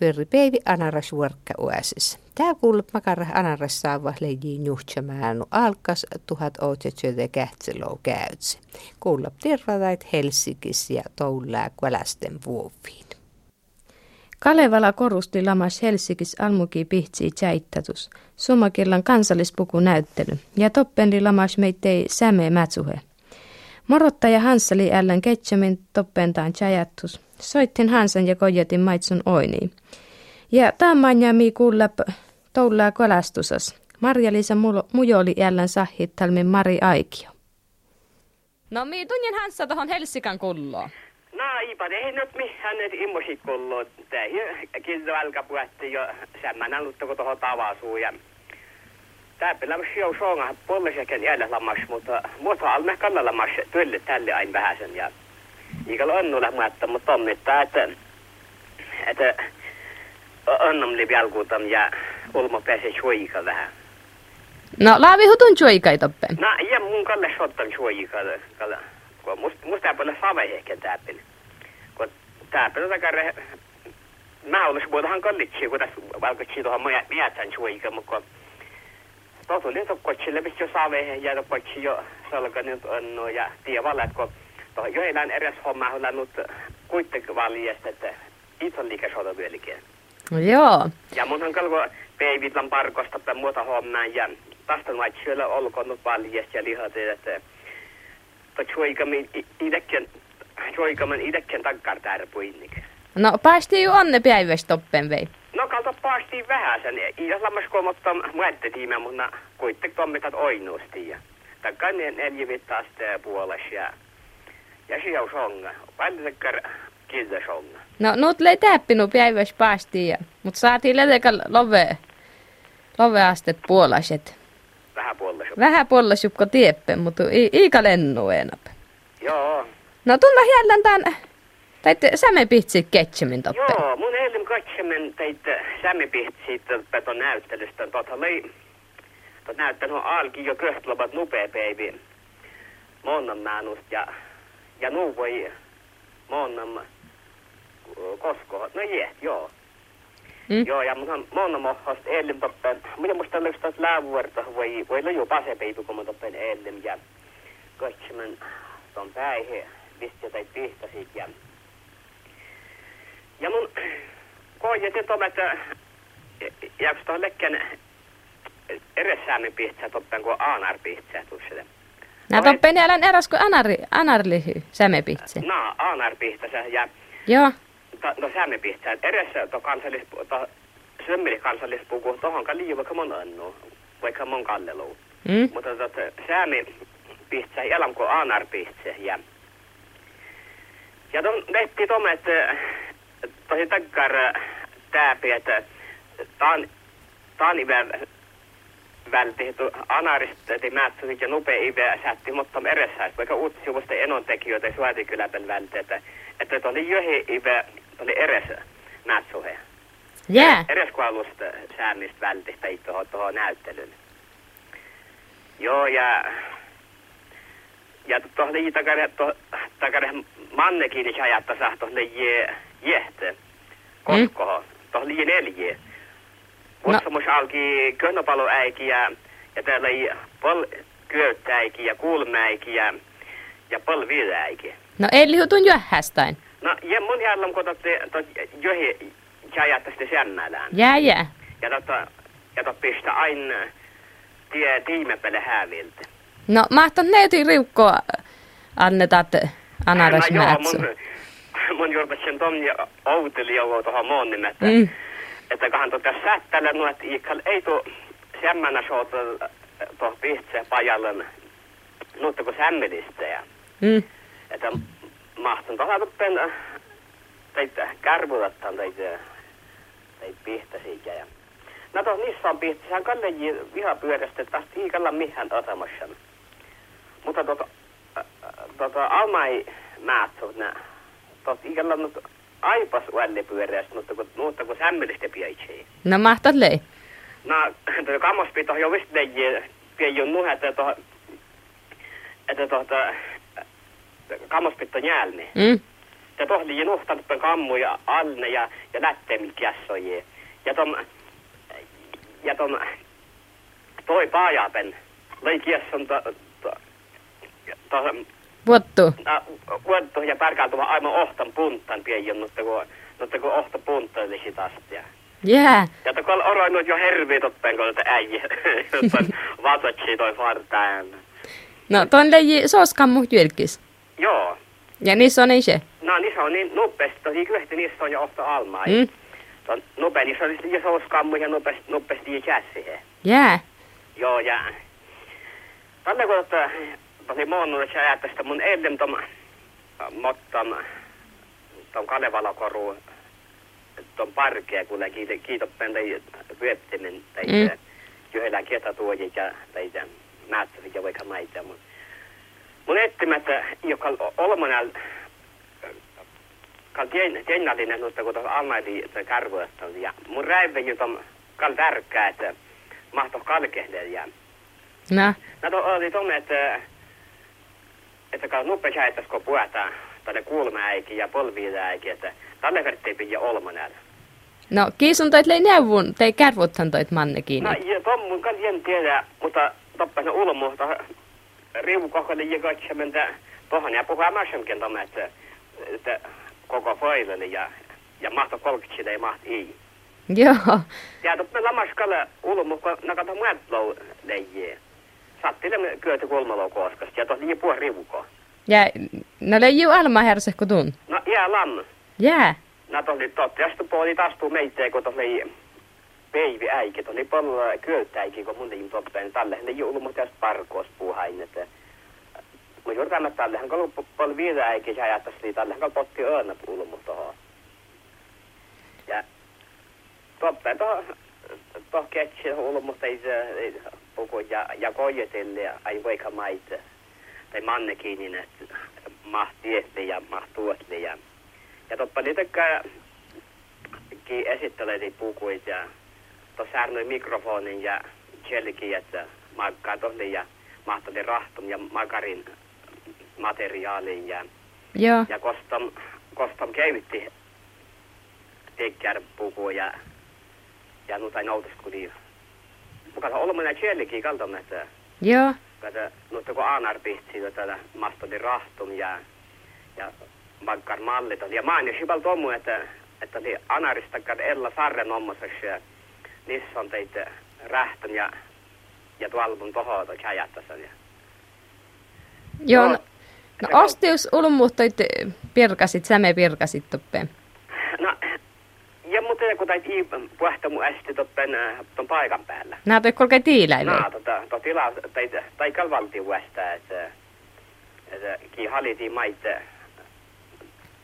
pyöri päivi anaras vuorkka uäsis. Tää kuullut makara anaras saava leiji nuhtsamäänu alkas tuhat ootsetsyötä kähtselou käytsi. Kuulla tirradait Helsikis ja toullää kvälästen vuoviin. Kalevala korusti lamas Helsikis almuki pihtsi tjäittätus. Kansallispuku näyttely ja toppendi lamas meittei säme mätsuhe. Morottaja Hanssali ällän ketsämin toppentaan tjäjättus. Soittin Hansan ja kojetin maitsun oiniin. Ja mi kuulla toullaa kolastusas. Marja-Liisa mujoli jällän sahittalmin Mari Aikio. No mi tunnin Hanssa tuohon Helsikan kulloon. No ipa ei nyt mihän nyt immosit kulloon. Tähi kyllä alkapuhatti jo semmän luttako tuohon tavasuu ja Täppi lämmäs jo songa pollesekin jäljellä lammas, mutta muuta alme kalla lammas tylle tälle aina vähäsen ja Ikällä onnulla mutta mutta tommittaa, että, että onnum li jalkuutam ja ulmo pääsee suojika vähän. No, laavi hutun suojika toppe. No, ja mun kalle sottan suojika. Kun musta musta paljon save ehkä täppin. Kun täppin takare mä olisi muutahan kallitsi, kun tässä valkotsi tuohon mietän suojika, mutta kun tuossa oli tokkotsille, missä jo save ja tokkotsi jo salka nyt on ja tiedä valet, kun joillain eräs homma on nyt kuitenkin valjesta, että itse liikesoda vieläkin. No joo. Ja munhan kalko peivitlan parkosta tai muuta hommaa ja tästä on vaikka siellä olkoon nyt valjesta ja lihat, että tuoikamin itsekin tuoikamin itsekin takkar tärpuinnik. No päästiin jo onne päivästoppen vei. No kalta päästiin vähän sen. Ja sammas mutta muettiin, mutta kuitenkin tommitat oinuusti. Ja takkaan neljä vittaasta puolesta ja ja siellä songa. Paljon kiltä songa. No, nyt lei täppinu päivässä päästiin, ja, mutta saatiin letekä love, love astet puolaset. Vähän puolaset. Vähän puolaset, kun tieppe, mutta iika lennu enap. Joo. No tulla jälleen tämän, teitte sämepitsi ketsemin toppe. Joo, mun eilen ketsemin teitte sämepitsi toppe näyttelystä. Tota lei, tot näyttänyt alki jo köhtlobat nupea päivin. Monnan määnust ja ja nu voi månam kosko. No je, joo. Mm. Joo, ja mun monna mohhost eilen toppen. Minä musta löystä läävuorta voi, voi loju pasepeitu, kun mä toppen eilen. Ja kotsimen ton päihe, visti tai pihtasit. Ja, ja mun koijetin tomet, jääks tuohon lekkän eresäämin pihtsää toppen, kun aanar pihtsää tuossa. Nää no, toppen älän eräs kuin anari, anarlihy, sämepitse. No, anarpihtase ja... Joo. No sämepitse, edessä to kansallis, to sömmeli kansallispuku, tohonka liiva vaikka mon annu, vaikka mon kallelu. Mm. Mutta tot, säämi pihtse, elam kuin anarpihtse ja... Ja ton letti tome, että tosi takkar tääpi, että taan, taan välti anaristeti määtsäsi ja nopea ive sätti, mutta meressä, vaikka uutsivusta enontekijöitä suotikyläpän välti, että, että oli johi ive, oli eres määtsuhe. Yeah. Eres kualusta säännistä välti tai tuohon, tuohon näyttelyyn. Joo, ja ja tuohon lii takare, takare mannekin niin ajatta saa tuohon je, jehte, koskoho, mm. tuohon lii neljä. Kutsumus no. alki könnöpaloäiki ja, ja täällä oli pol kyöttääiki ja kulmäiki ja, ja. No ei lihutun hästain. No ja mun jälleen tot, johi jajatta sitten sämmälään. Jää, jää. Ja tota, ja tot pistä aina tie tiimepelle hääviltä. No mahtan neiti riukkoa annetaan anaras no, joo, mun, mun ton ja outeli jo tuohon muun nimettä. Mm että kahan tota sättällä nuot ikal ei tu semmänä sootol tuoh pihtse pajallen nuutta kun sämmelistä ja mm. että mahtun tuolla tuppen teitä kärvulattaan teitä teitä pihtäsiä ja No tuossa niissä on pihti, sehän kalle vihapyörästä, että tästä iikalla mihän otamassa. Mutta tuota, tuota, almai määtsut nää, tuossa iikalla nyt aipas uälle pyörästä, mutta kun, mutta kun sämmellistä piäitsee. No mahtat lei. No, tuo kammos pitää jo vist leijä, piä nuhe, että tuohon, että tuota, kammos pitää njälmi. Mm. ja tohli nuhtanut kammu ja alne ja, ja lättemil kiassoje. Ja tom, ja tom, toi paajapen, lõi kiasson to, Vuottu. Vuottu ja pärkältuva aivan ohtan puntan pieni, mutta kun, mutta kun ohta puntan oli sitä astia. Jää. Ja to kol oroinut jo hervi toppen, kun te äijä, vatsatsi toi fartaan. No, ton leiji sooskammu jylkis. Joo. Ja niissä on se. No, niissä on niin nopeasti, tosi kyhti niissä on jo ohta almaa. Mm. Ton nopea, niissä on jo sooskammu ja nopeasti, nopeasti ja käsihe. Jää. Joo, ja... Tällä kun tosi että sä ajattelet, mun eilen tom, mottan, tom Kalevala-koru, tom parkea, kun kiito, kiitoppen tai vyöttimen, tai Mm. yhdellä kietatuojit ja tai määttävät ja vaikka maita. Mun, mun etsimättä, joka olmanal, kal tiennallinen, mutta kun tuossa almaili kärvoista, ja mun räivä tom, kal tärkeää, että mahtoa kalkehdella. No to oli tuonne, että, että kun nuppe kun puhutaan tälle kulmaäikin ja polviäikin, että tälle verttiin pidä olmonäällä. No, kiisun toit lei neuvun, tei kärvuthan toit manne kiinni. No ja tuon mun kan en tiedä, mutta toppa se ulmu, riukohkolle ja katsomente tuohon ja puhua mässämkin tuonne, että, että koko foilelle ja, ja mahto kolkitsille ei mahti ei. Joo. Ja toppa lamaskalle ulmu, kun nakata muotlou leijää. Sattille kyöty kulmalo koskasta ja liian puhua riukoa. Ja no lei ju alma herse kun tun. No, jää lam. Jää. No tosi totta, ja sitten puoli taastuu meitä, kun tosi peivi äikin, tosi paljon kyöltäikin, kun mun tein toppen, niin tälle ne julmu tästä parkoos puuhain, että kun juuri tämä tälle, hän kallu paljon viidä äikin, ja ajattaisi niin tälle, hän kallu potti öönä puulmu tohon. Ja toppen tohon, tohon ketsi ulmu, ei se puku ja, ja ai vaikka maita, tai mannekin, niin että mahti ja mahtuotli ja ja toppa niitä pukuita ja tuossa noin mikrofonin ja jellikin, että maikkaa tohli ja mahtoli rahtum ja makarin materiaalin ja, Joo. ja kostam, kostam keivitti tekkär puku ja ja nuta noutas kudi. Mukaan olemme jellikin kaltamme, että Joo. Kata, mutta kun Aanar pihti tätä mastoli rahtum ja, ja mallit. Ja mä oon jo tomu, että, että oli Anarista kad Ella Sarren ommosessa ja niissä on teitä rähtön ja, ja tuolvun tohota käjättäsän. Ja, Joo. No, No, no ostius ulmuhtoit pirkasit, säme pirkasit toppeen. Mutta kun tait i puhta mun ästi toppen ton paikan päällä. Nää toi kolke tiiläille. No, tota, to tila, tai, tai kalvalti vuosta, että, että ki haliti maita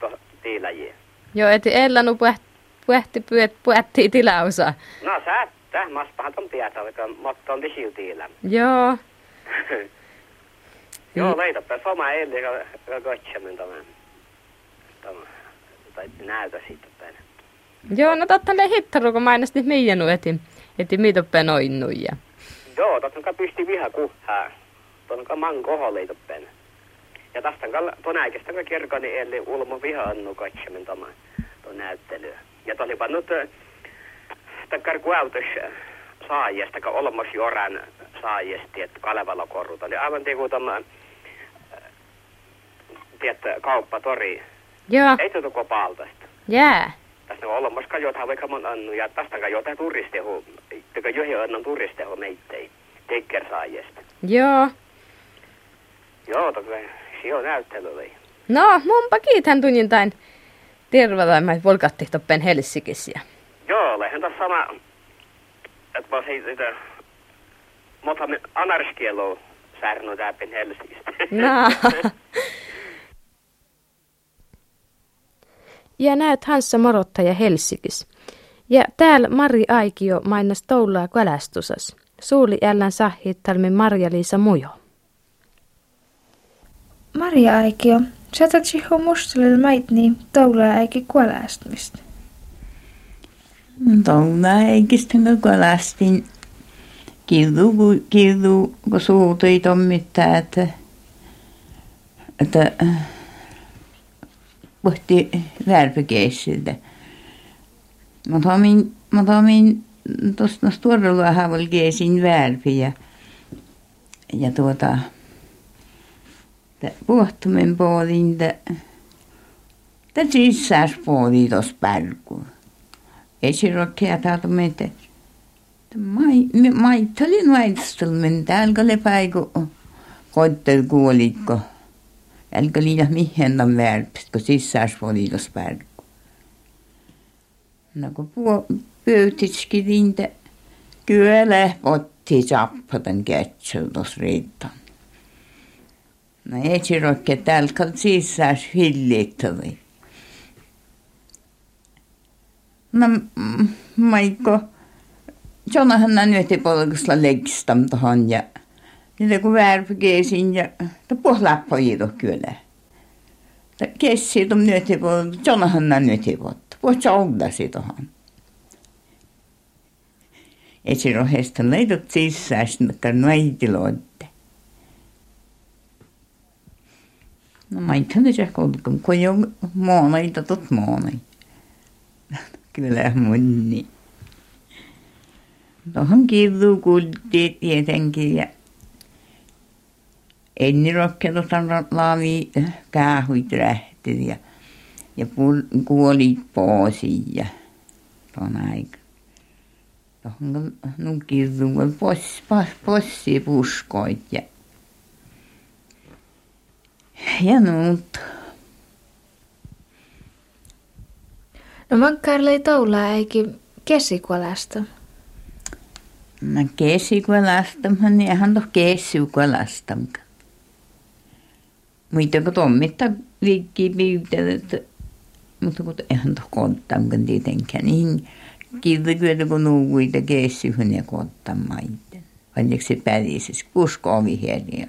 to tiilajia. Joo, et ellanu puhti pyöt puhtii tilausa. No sä, täh maspahan ton tietää, että mutta on tisiltiilä. Joo. Joo, leitapä sama eilen, joka katsomin tämän. Tämä, tai näytä siitä. Joo, no totta ne hittaru, kun mainosti meijänu eti, eti miitoppeen oinnuja. Joo, totta kai pysti viha kuhaa. Kai man koho leitapeen. Ja tästä tuon äikestä kun kirkoni eli ulmo viha annu katsomin tämä tuon näyttely. Ja tuli pannut takkar kuautus saajasta, kun olemassa joran saajasti, että Kalevala korrut oli aivan tiku tämä tiedätkö, kauppatori. Joo. Ei tuota kopaaltasta. Jää. Tästä on olemassa jotain vaikka mun annu ja tästä on jotain turistehu, teka johi annan turistehu meittei, tekker saajasta. Joo. Joo, toki se on näyttely oli. No, munpa kiitän tunnin tain tervetuloa volkatti toppen Helsingissä. Joo, lähden tässä sama, että mä siitä, että mutta anarskielu särnu täpin Helsingistä. No. ja näet Hanssa morottaja Helsikis. Ja täällä Mari Aikio mainas toulaa kalastusas. Suuli ällän sahit talmi Marja-Liisa Mujo. Maria Aikio, saatat ho mustelilla maitni toulaa äiki kuolastumista. Toulaa äikistä kun kuolastin. Kildu, kildu, kun suutui tommittaa, että, että pohti värpikeissiltä. Mä tomin, mä tomin tuosta tuoreella haavalla keisin värpi ja, ja tuota, puhtumen puolin, Tämä sisään puoli tuossa pärkuun. Ei se ole kieltäytä meitä. Maita oli maistelmen, täällä lepäikö koittel kuolikko. Mihin on värpistä, kun sisään puoli tuossa pärkuun. No kun pöytiski niitä kyllä otti sappaten kätsel tuossa riittaan. No ole täällä sisään hillittävä. No, Maikko, Jonahan näin nyt polkusta legstam tohon ja niitä kun värpikeesin ja pohläppä jido kyllä. Kessi nyt polkusta, Jonahan nyt polkusta, poh joudasi tohon. Ei se rohesta leidot sisään, että noitiloitte. No mä ei tunne se kun kun jo monaita tot monai kyllä moni. Tuohon kirrukultti tietenkin ja ennen rohkeutta laavi käähuit lähti ja, ja kuoli poosi ja tuon aika. Tuohon nun kirruun possi, possi puskoit ja ja nuut. No mankkaarilla ei toulaa eikä kesikuolasta. Mä kesikuolasta, mä ihan toh kesikuolasta. Muita kun tommitta viikki pyytää, mutta kun eihän toh konttaamkan tietenkään. Niin kirjakyötä kun nuukuita kesyhön ja konttamaiden. Vaikka se pädisis, kusko ovi hienoja.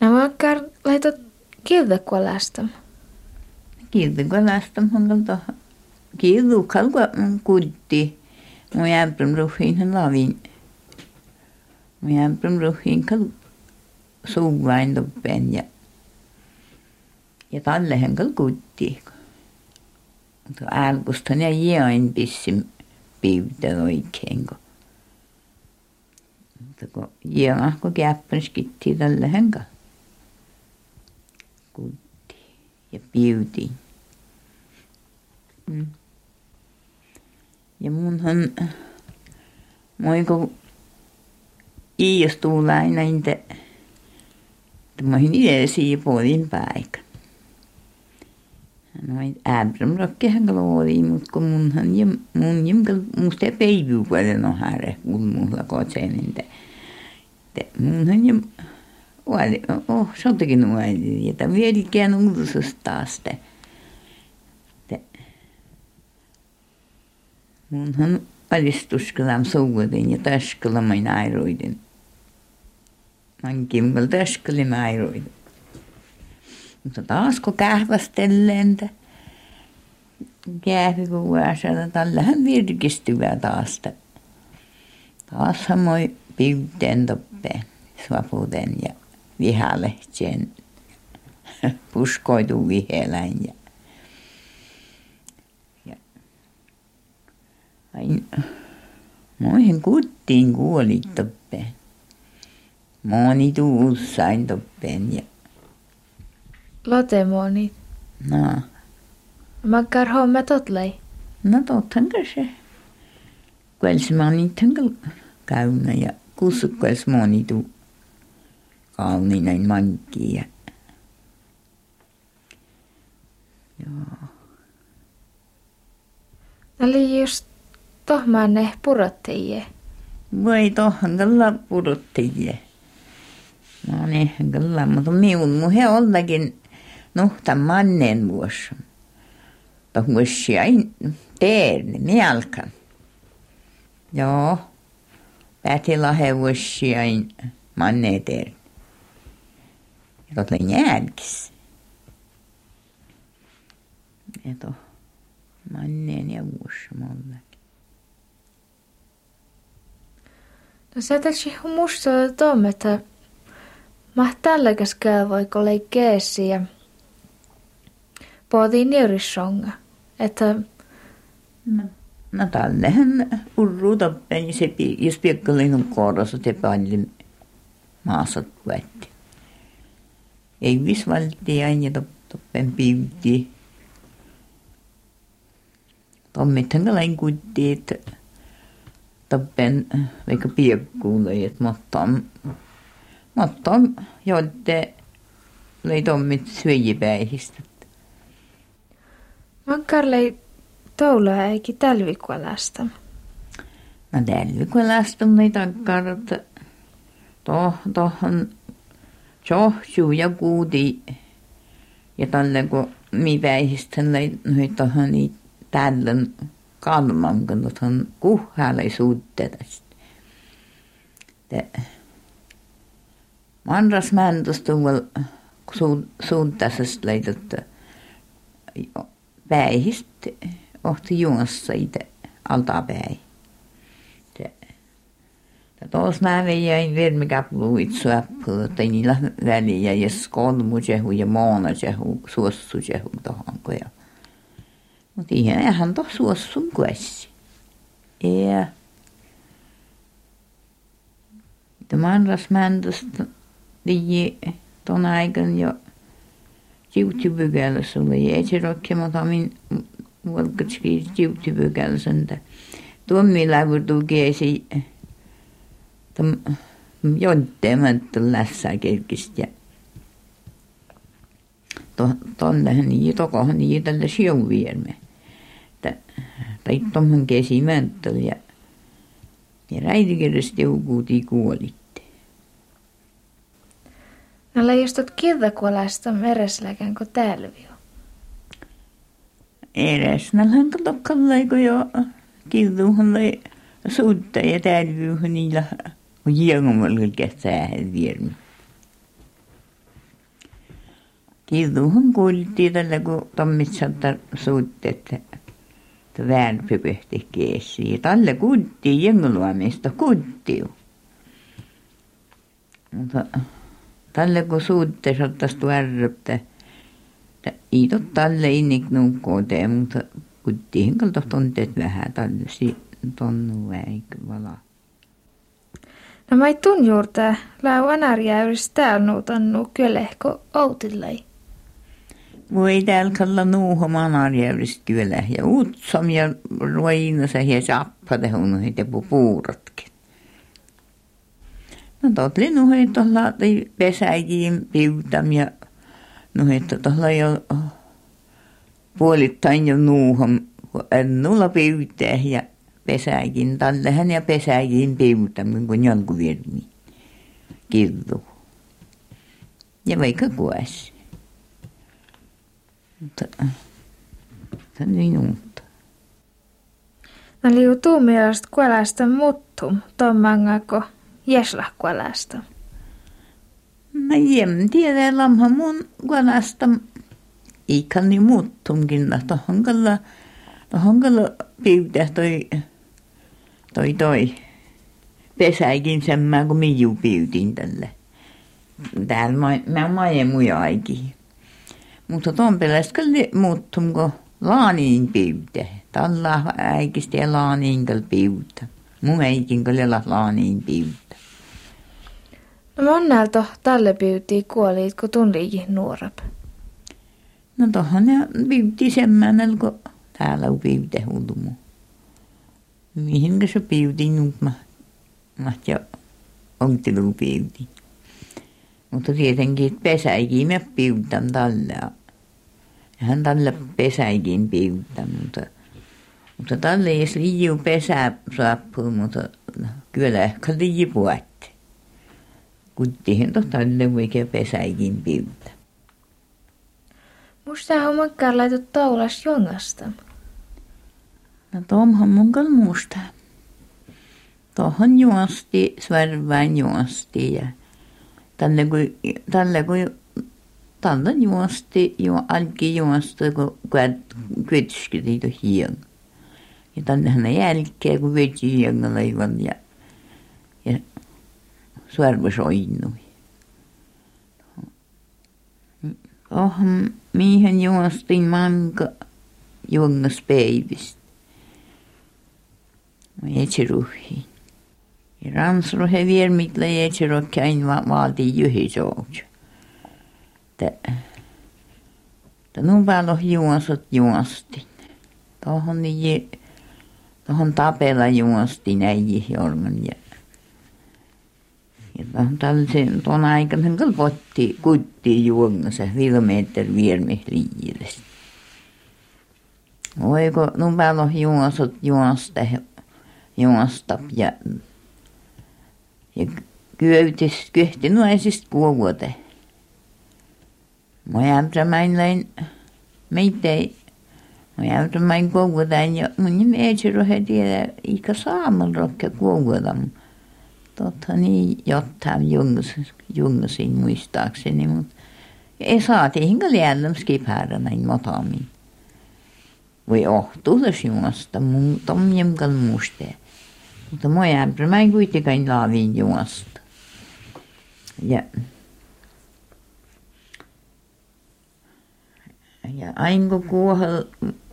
No mankkaar laitot kirjakuolasta. Kirkolasta mun tuohon. Kirkal kutti. Mun jämpärän ruhiin lavin. Mun jämpärän ruhiin kal suvain toppen ja ja talle hän kal kutti. Mutta älkustan ja jäin pissin piivtä oikein kun. Mutta kun jäin kun käppän skitti tälle hän kal. Kutti ja piivtiin. Mm. Ja munhan, moiko iistuu aina inte, että mä olin itse siipoolin paikka. Noin äbram rokkehan kalori, mutta kun munhan ja mun jimkal musta päivy paljon on häre, kun mulla kotseen, että munhan ja Oli, oh, se on tekin nuoli, että vieläkään uutisesta taas. Munhan alistuskelam suudin ja taskelamin airoidin. Man kimmel airoidin. Mutta taas kun kähvästelleen, kähvikuvaasa, tällähän virkistyvää taas. Taas moi piuteen toppeen, svaputen ja vihalehtien puskoitu viheläin ja Ain, moihin kuttiin kuoli toppeen. Moni tuussain toppeen ja... Lote moni. No. Makkar homma totlei. No tottahan se. Kuels moni tänkö käynä ja kussu kuels moni tuu kauniinain mankkiin ja... Joo. Oli just tohmanne purottajie. Voi tohon kyllä. No niin, kyllä, mutta minun muhe ollakin nuhta mannen vuosi. Vuosi aina teerne, mielkan. Joo. Pääti lahe vuosi aina manne teerne. Ja totta jäädkis. Ja toh manneen ja vuosi mulle. No sä täksi musta tomme, että mä tälläkäs voi kolei keesi ja Pohtiin neurissonga, että... No, no tallehän urru toppen, se, jos piekkalin on kohdassa, te paljon maassa puetti. Ei visvalti aina toppen piutti. Tommithan kalain kutti, että toppen vaikka piekkuulle, että mutta mutta joitte lei tommit syöjipäihistä. Mankarlei toulua eikä talvikuolasta. No talvikuolasta ei takkar, että tohon johtuu ja kuuti ja tälle kun mi päihistä lei nyt tohon niin tällön kalman, kun tuohon kuhhaalle suutteesta. Manras mäntus tuolla suuntaisesta leidot päihistä ohti juossa itse alta päin. Tuossa mä vein vermikaplu itse apua, että niillä väliä ja skolmu jehu ja maana jehu, suossu jehu tohon koja. Mutta ihan tuossa suossun kuessi. Ja Tämä mäntästä ligi tuon aikan jo jiutipykälässä oli. Ei se rokkemata min valkatski jiutipykälässä. Tuommi lävurtuu kiesi tam jontteemättä lässää kerkistä. Ja tonnehän niin tokohan niin tälle siuvierme. Tai tuommoinen kesimänttä ja ja räitikirjasta joukuutii kuolitte. No leijastot kirtakuolaista meresläkään kuin tälvio. Eräs nälhän katokkalle, kun jo kirtuuhan lai suutta ja tälviuhan niillä on jiengomalla käsää viermi. Kirtuuhan kuultiin tällä, kun tommitsanta suutteet väänpypehti keesi. Talle kutti jengeluamista kutti. Mutta talle kun suutte sattas tuärryptä. Iito talle innik nukkoote, mutta kutti hinkalta tunteet vähän talle si tonnu väikö vala. No mä ei tun juurta, lau anarjäyris täällä nuutannu kylehko outillai. Voi täällä kalla nuuhomaan arjäyris kyllä. Ja utsam ja ruinassa ja sappade hun heitä puuratkin. No totli nu hei tuolla pesäikin piutam ja heitä tuolla jo puolittain jo nuuhom. Ennulla piutää ja pesäikin tallehän ja pesäikin piutam kun jonkun virmi. Kirru. Ja vaikka. Mutta se on niin uutta. No liu tuu mielestä kuolasta muttum, tommangako jeslah kuolasta. No jem tiedä lamha mun kuolasta ikan muttumkin, tohon kalla, tohon kalla piutää toi, toi toi pesäikin semmää, kun minä piutin tälle. Täällä mä, mä majen muja aikin. Mutta tuon pelästä kyllä muuttum, kun laaniin piutä. Tällä äikistä ja laaniin piutä. Mun äikin kyllä laaniin piutä. No monnelta tälle piutii kuoliit, kun tunliikin nuorap. No tohon ne piutii semmänel, kun täällä on piutä hulmu. Mihinkä se piutii nyt mä, mä ja onkilu piutii. Mutta tietenkin, että pesäikin piutan tälle. Ja hän tälle pesäikin piutan, mutta, mutta tälle ei liiu pesä saapuu, mutta kyllä ehkä liiu puhutti. Kuttihin to tälle voikin pesäikin piuta. Musta on makkaan laitu taulas jongasta. No tuomhan mun kal musta. Tuohon juosti, svärvään juosti ja tälle kun, tälle kun tälle juosti, jo, alki juosta, kun kytski niitä hien. Ja tänne hän jälkeen, kun veti hiengalla aivan ja, ja suorva soinnui. Oh, mihin juostin manka jungas päivistä. Mä etsi Ja ransru he viermitla etsi käin va valti juhisoutu. Tä, tä nun päällä juosot juostin. Tohon niin Tuohon tapella juostin äijä jorman ja ja tällaisen tuon aikana kyllä potti kutti juongassa vilometer viermi liiles. Oiko nun päällä on juosot juosta juosta ja ja kyöytis kyhti nuaisista kuovuote. Mä jämsämäin meitä ei Mä jäytän main kuovuotan ja mun nimi ei rohe tiedä ikä saaman rokke kuovuotan. Totta niin jotain jungus, jungusin muistaakseni, mutta ei saati hinkä liällöm skipäädä näin matamin. Voi ohtuutas juosta, mun tom jemkal muste. Mutta mä jämpärä, mä en kuitenkaan laavin juosta. Ja ja aina kun kuohel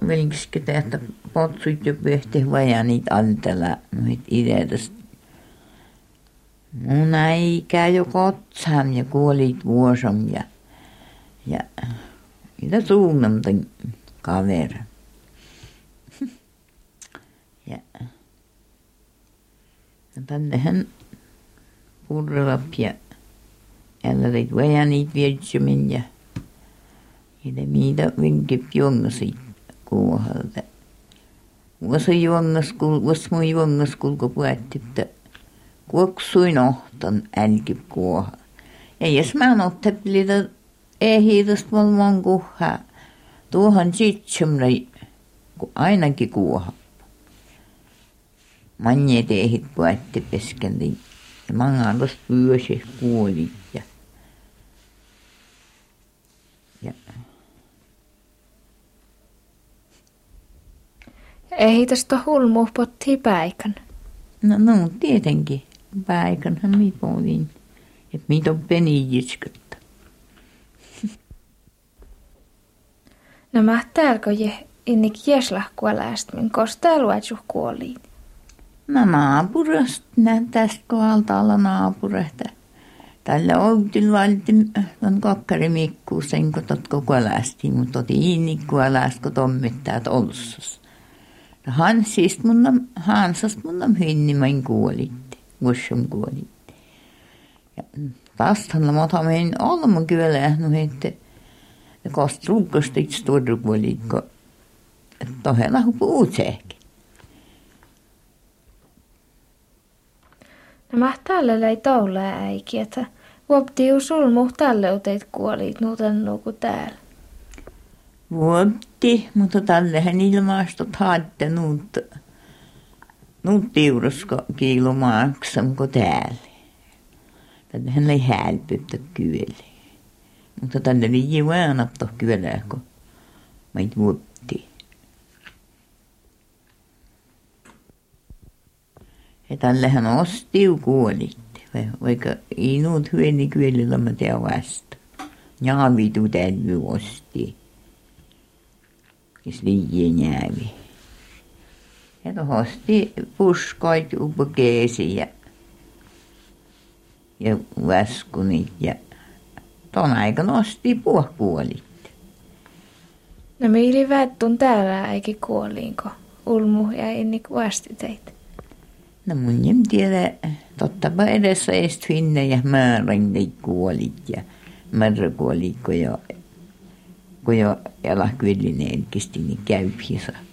velkske tehtä potsut jo pöhti vaja niitä antella noit ideetästä. Mun äikä jo kotsam ja kuolit vuosam ja ja niitä suunnamten kaveri. Ja, ja tännehän purrelap ja jälle teit vaja niitä ja Idemida vingipjongasit kuohalta. Vasajuangaskul, vasmujuangaskul kapuättiptä. Kuoksuin ohtan älkip kuohal. Ja jos mä en otteplida ehidast valmaan kuhaa, tuohan sitsemrei, kun ainakin kuohal. Manje tehit puätti peskendi. Mangalast pyösi kuoli ja, ja Ei tästä hulmu potti päikän. No, no tietenkin. Päikänhän mi pohdin. Että mitä on penijitskutta. No mä täälkö je innik jeslah kuoläst, min kostaa luetsu kuoliin. No naapurasta, tästä kohdalta olla naapuresta. Tällä oltiin valtin on kokkari mikku sen kun tot koko lästi, mutta oti inni kuoläst kun tommittajat olsus. Hansist mun Hansast mun on hinnimain kuolitti, vuosim kuolitti. Ja tästähän mä otamme olemme kyllä no että kost ruukasta itse tuoda kuolikko. Tohella puhut sehkin. No mä tälle ei toule äiki, että vuopti sul muu tälle uteit kuolit nuuten nuku täällä. Vuotti, mutta tällehän ilmastot haatte nuut, nuut tiurusko kiilomaaksan kuin täällä. Tällehän ei hälpyttä kyllä. Mutta tälle ei väänattu kyllä, kun meitä vuotti. Ja tällehän ostiu kuolit, vaikka ei nuut hyöni kyllä mä teä vasta. Ja vitu täytyy osti kes liian jäävi. Ja tohosti puskoit upokeesi ja, ja väskunit ja ton aikana osti puohkuolit. No miili vättun täällä äikin kuoliinko? Ulmu ja inni vasti teitä. No mun en tiedä, tottapa edessä eest finne ja määrän kuolit ja märrä kuolit, kun jo kun jo jalakvillinen kisti niin käypi saakka.